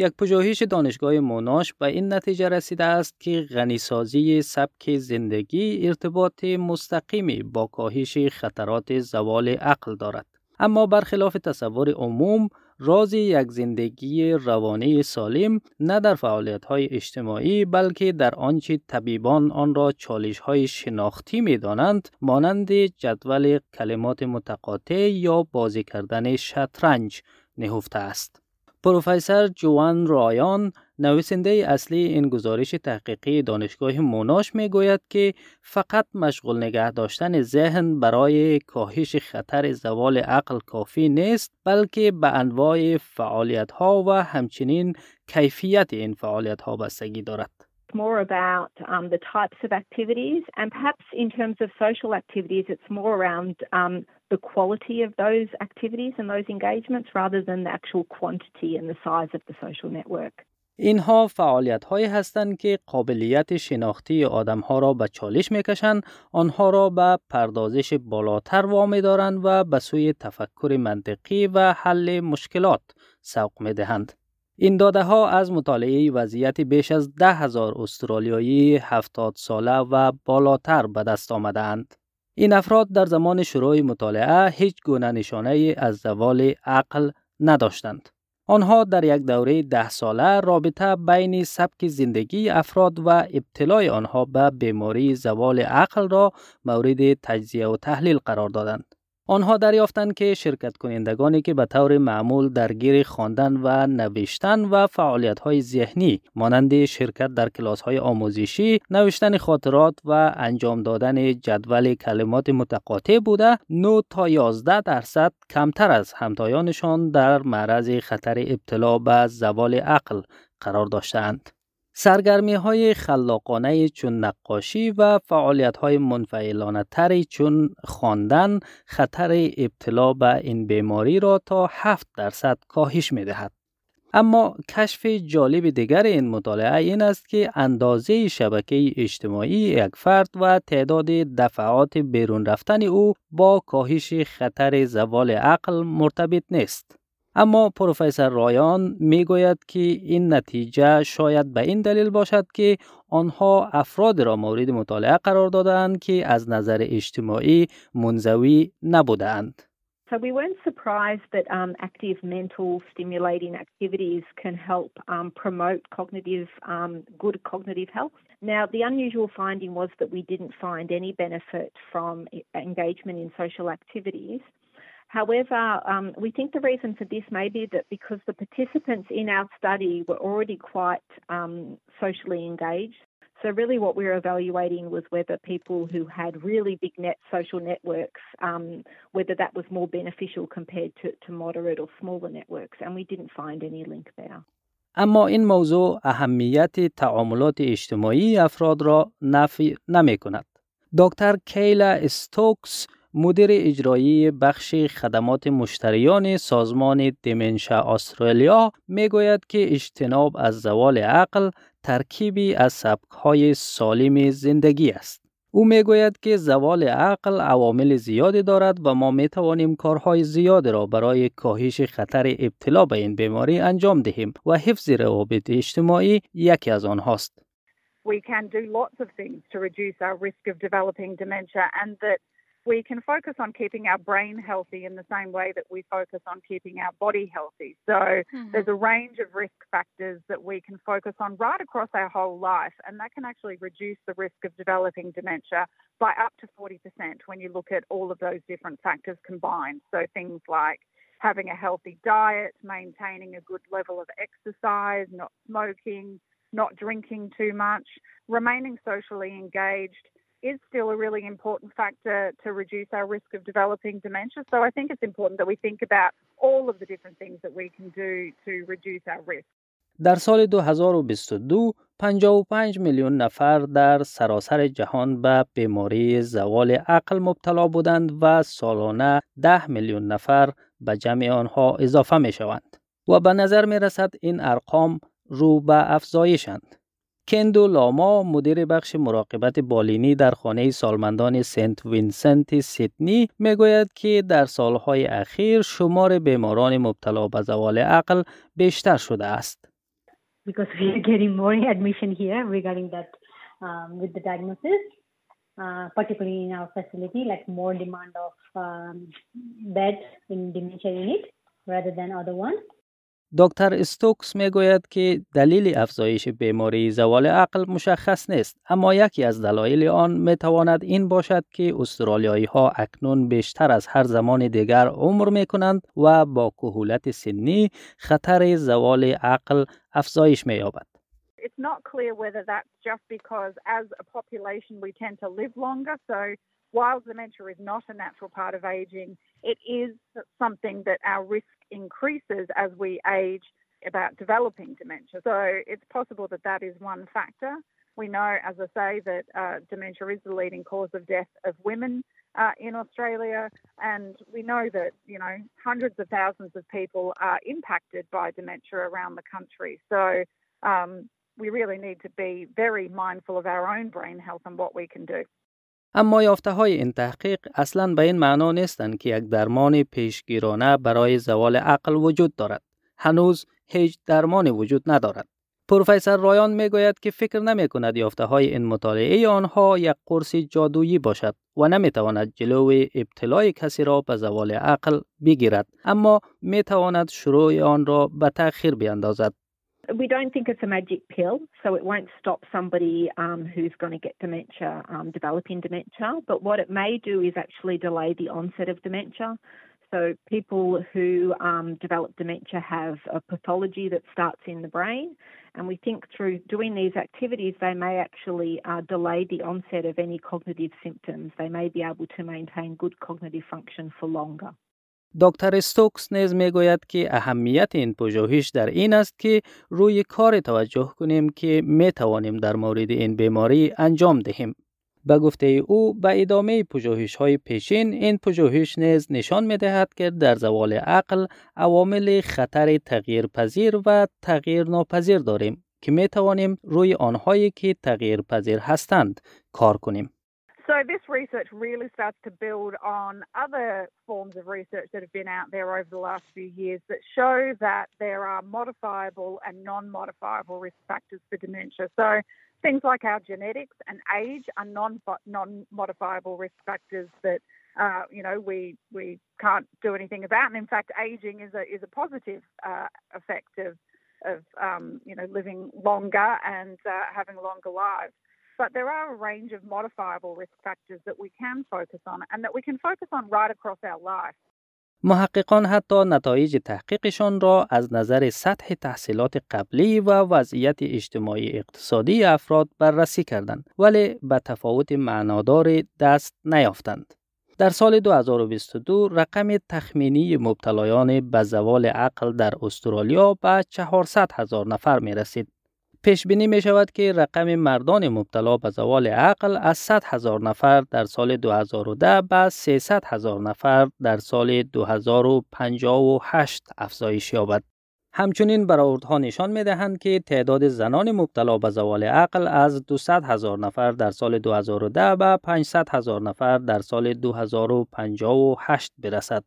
یک پژوهش دانشگاه موناش به این نتیجه رسیده است که غنیسازی سبک زندگی ارتباط مستقیمی با کاهش خطرات زوال عقل دارد. اما برخلاف تصور عموم راز یک زندگی روانی سالم نه در فعالیت های اجتماعی بلکه در آنچه طبیبان آن را چالش های شناختی می دانند مانند جدول کلمات متقاطع یا بازی کردن شطرنج نهفته است. پروفسور جوان رایان نویسنده اصلی این گزارش تحقیقی دانشگاه موناش می گوید که فقط مشغول نگه داشتن ذهن برای کاهش خطر زوال عقل کافی نیست بلکه به انواع فعالیت ها و همچنین کیفیت این فعالیت ها بستگی دارد. More about um, the types of activities, and perhaps in terms of social activities, it's more around um, the quality of those activities and those engagements rather than the actual quantity and the size of the social network. اینها فعالیت هایی هستند که قابلیت شناختی آدم ها را به چالش می‌کشند آنها را به پردازش بالاتر وامی دارند و به سوی تفکر منطقی و حل مشکلات سوق می دهند. این داده ها از مطالعه وضعیت بیش از ده هزار استرالیایی 70 ساله و بالاتر به دست آمدند. این افراد در زمان شروع مطالعه هیچ گونه نشانه از زوال عقل نداشتند. آنها در یک دوره ده ساله رابطه بین سبک زندگی افراد و ابتلای آنها به بیماری زوال عقل را مورد تجزیه و تحلیل قرار دادند. آنها دریافتند که شرکت کنندگانی که به طور معمول درگیر خواندن و نوشتن و فعالیت های ذهنی مانند شرکت در کلاس های آموزشی، نوشتن خاطرات و انجام دادن جدول کلمات متقاطع بوده، 9 تا 11 درصد کمتر از همتایانشان در معرض خطر ابتلا به زوال عقل قرار داشتند. سرگرمی های خلاقانه چون نقاشی و فعالیت های منفعلانه تری چون خواندن خطر ابتلا به این بیماری را تا 7 درصد کاهش می دهد. اما کشف جالب دیگر این مطالعه این است که اندازه شبکه اجتماعی یک فرد و تعداد دفعات بیرون رفتن او با کاهش خطر زوال عقل مرتبط نیست. اما پروفسور رایان می گوید که این نتیجه شاید به این دلیل باشد که آنها افراد را مورد مطالعه قرار دادند که از نظر اجتماعی منزوی نبودند. So we weren't surprised that um, active mental stimulating activities can help um, promote cognitive, um, good cognitive health. Now, the unusual finding was that we didn't find any benefit from engagement in social activities. However, um, we think the reason for this may be that because the participants in our study were already quite um, socially engaged. So, really, what we were evaluating was whether people who had really big net social networks, um, whether that was more beneficial compared to, to moderate or smaller networks, and we didn't find any link there. اما این موضوع اهمیت تعاملات اجتماعی افراد را نفی نمی کند. دکتر کیلا استوکس مدیر اجرایی بخش خدمات مشتریان سازمان دیمنشا استرالیا می گوید که اجتناب از زوال عقل ترکیبی از سبک های سالم زندگی است. او می گوید که زوال عقل عوامل زیادی دارد و ما می توانیم کارهای زیاد را برای کاهش خطر ابتلا به این بیماری انجام دهیم و حفظ روابط اجتماعی یکی از آنهاست. We can do lots of things to reduce our risk of developing dementia and that we can focus on keeping our brain healthy in the same way that we focus on keeping our body healthy. So mm-hmm. there's a range of risk factors that we can focus on right across our whole life, and that can actually reduce the risk of developing dementia by up to 40% when you look at all of those different factors combined. So things like having a healthy diet, maintaining a good level of exercise, not smoking, not drinking too much, remaining socially engaged is still a really important factor to reduce our risk of developing dementia. So I think it's important that we think about all of the different things that we can do to reduce our risk. در سال 2022 55 میلیون نفر در سراسر جهان به بیماری زوال عقل مبتلا بودند و سالانه 10 میلیون نفر به جمع آنها اضافه می شوند و به نظر می رسد این ارقام رو به افزایشند. کندو لاما مدیر بخش مراقبت بالینی در خانه سالمندان سنت وینسنت سیدنی می‌گوید که در سالهای اخیر شمار بیماران مبتلا به زوال عقل بیشتر شده است. because we are getting more admission here regarding that um, with the diagnosis, uh, particularly in our facility, like more demand of um, bed in dementia unit rather than other ones. دکتر استوکس می گوید که دلیل افزایش بیماری زوال عقل مشخص نیست اما یکی از دلایل آن می تواند این باشد که استرالیایی ها اکنون بیشتر از هر زمان دیگر عمر می کنند و با کهولت سنی خطر زوال عقل افزایش می یابد. It's not clear whether that's just because as a population we tend to live longer so while dementia is not a natural part of aging it is something that our risk increases as we age about developing dementia. So it's possible that that is one factor. We know, as I say, that uh, dementia is the leading cause of death of women uh, in Australia, and we know that you know hundreds of thousands of people are impacted by dementia around the country. So um, we really need to be very mindful of our own brain health and what we can do. اما یافته های این تحقیق اصلا به این معنا نیستند که یک درمان پیشگیرانه برای زوال عقل وجود دارد. هنوز هیچ درمانی وجود ندارد. پروفسور رایان می گوید که فکر نمی کند یافته های این مطالعه آنها یک قرص جادویی باشد و نمی تواند جلو ابتلای کسی را به زوال عقل بگیرد اما می تواند شروع آن را به تأخیر بیندازد we don't think it's a magic pill, so it won't stop somebody um, who's going to get dementia um, developing dementia. But what it may do is actually delay the onset of dementia. So people who um, develop dementia have a pathology that starts in the brain, and we think through doing these activities, they may actually uh, delay the onset of any cognitive symptoms. They may be able to maintain good cognitive function for longer. دکتر استوکس نیز می گوید که اهمیت این پژوهش در این است که روی کار توجه کنیم که می توانیم در مورد این بیماری انجام دهیم. به گفته او به ادامه پژوهش های پیشین این پژوهش نیز نشان می دهد که در زوال عقل عوامل خطر تغییر پذیر و تغییر ناپذیر داریم که می توانیم روی آنهایی که تغییر پذیر هستند کار کنیم. So this research really starts to build on other forms of research that have been out there over the last few years that show that there are modifiable and non-modifiable risk factors for dementia. So things like our genetics and age are non non-modifiable risk factors that uh, you know we we can't do anything about. And in fact, aging is a is a positive uh, effect of of um, you know living longer and uh, having longer lives. But there are a range of modifiable risk factors that we can focus on and that we can focus on right across our life. محققان حتی نتایج تحقیقشان را از نظر سطح تحصیلات قبلی و وضعیت اجتماعی اقتصادی افراد بررسی کردند ولی به تفاوت معنادار دست نیافتند. در سال 2022 رقم تخمینی مبتلایان به زوال عقل در استرالیا به 400 هزار نفر می رسید پیش بینی می شود که رقم مردان مبتلا به زوال عقل از 100 هزار نفر در سال 2010 به 300 هزار نفر در سال 2058 افزایش یابد. همچنین برآوردها نشان می دهند که تعداد زنان مبتلا به زوال عقل از 200 هزار نفر در سال 2010 به 500 هزار نفر در سال 2058 برسد.